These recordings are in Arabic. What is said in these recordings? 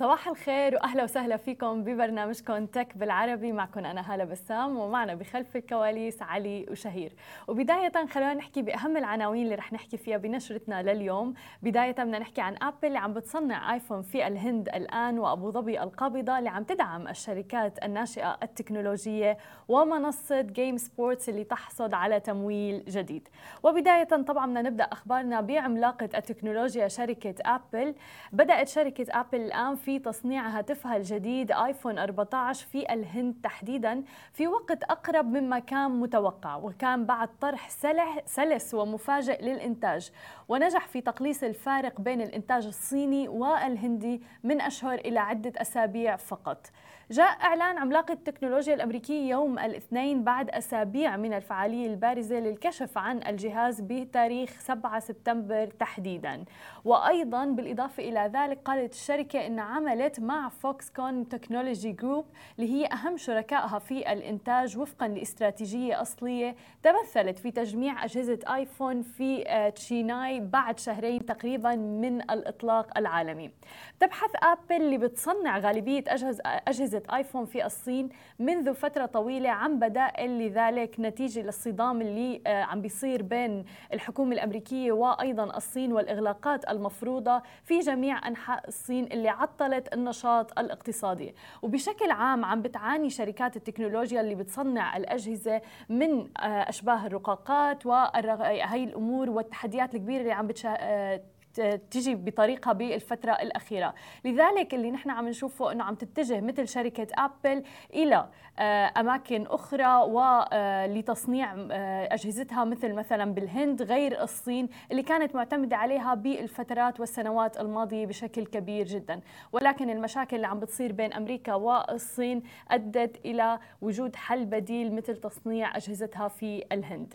صباح الخير وأهلا وسهلا فيكم ببرنامجكم Tech بالعربي. معكم أنا هالة بسام ومعنا بخلف الكواليس علي وشهير. وبداية خلينا نحكي بأهم العناوين اللي رح نحكي فيها بنشرتنا لليوم. بداية بدنا نحكي عن Apple اللي عم بتصنع iPhone في الهند الآن وأبو ظبي القابضة اللي عم تدعم الشركات الناشئة التكنولوجية ومنصة Game Sports اللي تحصد على تمويل جديد. وبداية طبعا بدنا نبدأ أخبارنا بعملاقة التكنولوجيا شركة Apple بدأت شركة Apple الآن في في تصنيع هاتفها الجديد iPhone 14 في الهند تحديدا في وقت أقرب مما كان متوقع وكان بعد طرح سلس ومفاجئ للإنتاج. ونجح في تقليص الفارق بين الإنتاج الصيني والهندي من أشهر إلى عدة أسابيع فقط. جاء إعلان عملاق التكنولوجيا الأمريكي يوم الاثنين بعد أسابيع من الفعالية البارزة للكشف عن الجهاز بتاريخ 7 سبتمبر تحديدا. وأيضا بالإضافة إلى ذلك قالت الشركة أن عملت مع Foxconn Technology Group اللي هي أهم شركائها في الإنتاج وفقا لاستراتيجية أصلية تمثلت في تجميع أجهزة iPhone في آه، تشيناي بعد شهرين تقريبا من الإطلاق العالمي. تبحث آبل اللي بتصنع غالبية أجهزة آيفون في الصين منذ فترة طويلة عن بدائل لذلك نتيجة للصدام اللي آه، عم بيصير بين الحكومة الأمريكية وأيضا الصين والإغلاقات المفروضة في جميع أنحاء الصين اللي عطلت النشاط الاقتصادي. وبشكل عام عم بتعاني شركات التكنولوجيا اللي بتصنع الأجهزة من آه، أشباه الرقاقات وهي الأمور والتحديات الكبيرة اللي عم آه، تجي بطريقها بالفترة الأخيرة. لذلك اللي نحن عم نشوفه أنه عم تتجه مثل شركة أبل إلى آه، أماكن أخرى ولتصنيع آه، أجهزتها مثل مثلا بالهند غير الصين اللي كانت معتمدة عليها بالفترات والسنوات الماضية بشكل كبير جدا. ولكن المشاكل اللي عم بتصير بين أمريكا والصين أدت إلى وجود حل بديل مثل تصنيع أجهزتها في الهند.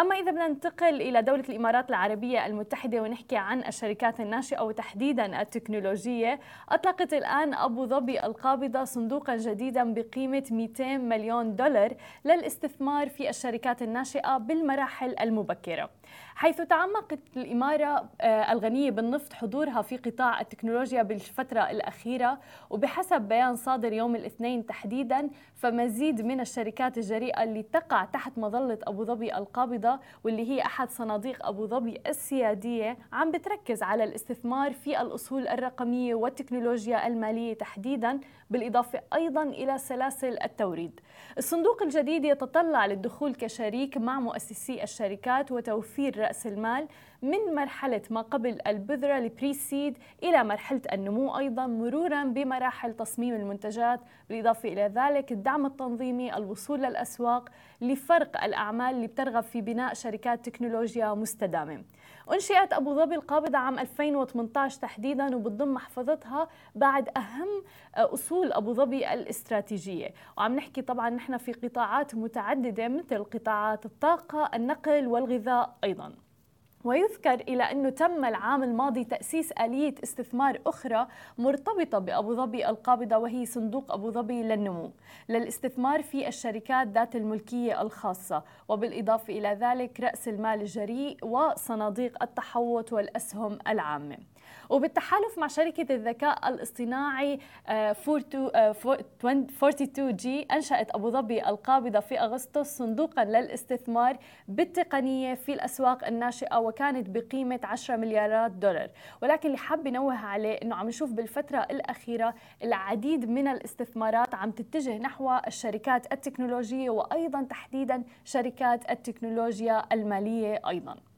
أما إذا بدنا ننتقل إلى دولة الإمارات العربية المتحدة ونحكي عن الشركات الناشئة وتحديدا التكنولوجية أطلقت الآن أبو ظبي القابضة صندوقا جديدا بقيمة 200 مليون دولار للاستثمار في الشركات الناشئة بالمراحل المبكرة. حيث تعمقت الإمارة آه، الغنية بالنفط حضورها في قطاع التكنولوجيا بالفترة الأخيرة وبحسب بيان صادر يوم الاثنين تحديدا فمزيد من الشركات الجريئة اللي تقع تحت مظلة أبو ظبي القابضة واللي هي أحد صناديق أبو ظبي السيادية عم بتركز على الاستثمار في الأصول الرقمية والتكنولوجيا المالية تحديدا بالإضافة أيضا إلى سلاسل التوريد. الصندوق الجديد يتطلع للدخول كشريك مع مؤسسي الشركات وتوفير رأس المال. من مرحلة ما قبل البذرة البريسيد إلى مرحلة النمو أيضا مرورا بمراحل تصميم المنتجات. بالإضافة إلى ذلك الدعم التنظيمي الوصول للأسواق لفرق الأعمال اللي بترغب في بناء شركات تكنولوجيا مستدامة. أنشئت أبو ظبي القابضة عام 2018 تحديدا وبتضم محفظتها بعد أهم أصول أبو ظبي الاستراتيجية. وعم نحكي طبعا نحن في قطاعات متعددة مثل قطاعات الطاقة النقل والغذاء أيضا. ويذكر إلى أنه تم العام الماضي تأسيس آلية استثمار أخرى مرتبطة بأبو ظبي القابضة وهي صندوق أبو ظبي للنمو للاستثمار في الشركات ذات الملكية الخاصة وبالإضافة إلى ذلك رأس المال الجريء وصناديق التحوط والأسهم العامة. وبالتحالف مع شركة الذكاء الاصطناعي 42 آه، جي آه، أنشأت أبو ظبي القابضة في أغسطس صندوقا للاستثمار بالتقنية في الأسواق الناشئة وكانت بقيمة 10 مليارات دولار. ولكن اللي حاب نوه عليه أنه عم نشوف بالفترة الأخيرة العديد من الاستثمارات عم تتجه نحو الشركات التكنولوجية وأيضا تحديدا شركات التكنولوجيا المالية أيضا.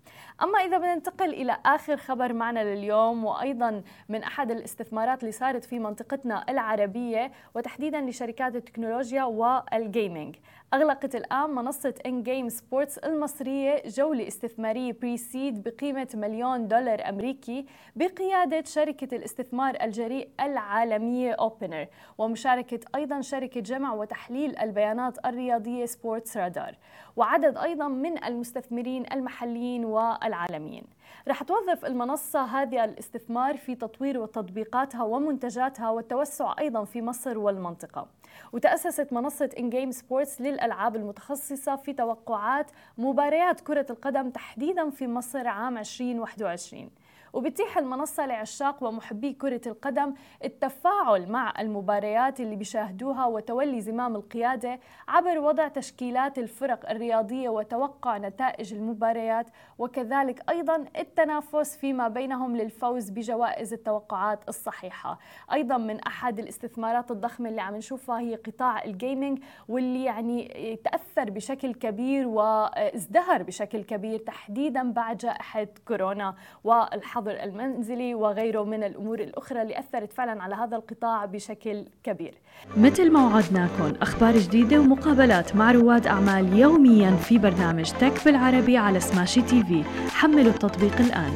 أما إذا بدنا ننتقل إلى آخر خبر معنا لليوم وأيضا من أحد الاستثمارات اللي صارت في منطقتنا العربية وتحديدا لشركات التكنولوجيا وال gaming أغلقت الآن منصة InGame Sports المصرية جولة استثمارية pre-seed بقيمة مليون دولار أمريكي بقيادة شركة الاستثمار الجريء العالمية Openner ومشاركة أيضا شركة جمع وتحليل البيانات الرياضية Sportradar وعدد أيضا من المستثمرين المحليين والعالميين. رح توظف المنصة هذه الاستثمار في تطوير تطبيقاتها ومنتجاتها والتوسع أيضا في مصر والمنطقة. وتأسست منصة InGame Sports للألعاب المتخصصة في توقعات مباريات كرة القدم تحديدا في مصر عام 2021 وبتيح المنصة لعشاق ومحبي كرة القدم التفاعل مع المباريات اللي بيشاهدوها وتولي زمام القيادة عبر وضع تشكيلات الفرق الرياضية وتوقع نتائج المباريات وكذلك أيضا التنافس فيما بينهم للفوز بجوائز التوقعات الصحيحة. أيضا من أحد الاستثمارات الضخمة اللي عم نشوفها هي قطاع الجيمنج واللي يعني تأثر بشكل كبير وازدهر بشكل كبير تحديدا بعد جائحة كورونا. والحظر الحظر المنزلي وغيره من الأمور الأخرى اللي أثرت فعلا على هذا القطاع بشكل كبير. مثل ما وعدناكم أخبار جديدة ومقابلات مع رواد أعمال يوميا في برنامج تك بالعربي على سماشي تي في. حملوا التطبيق الآن.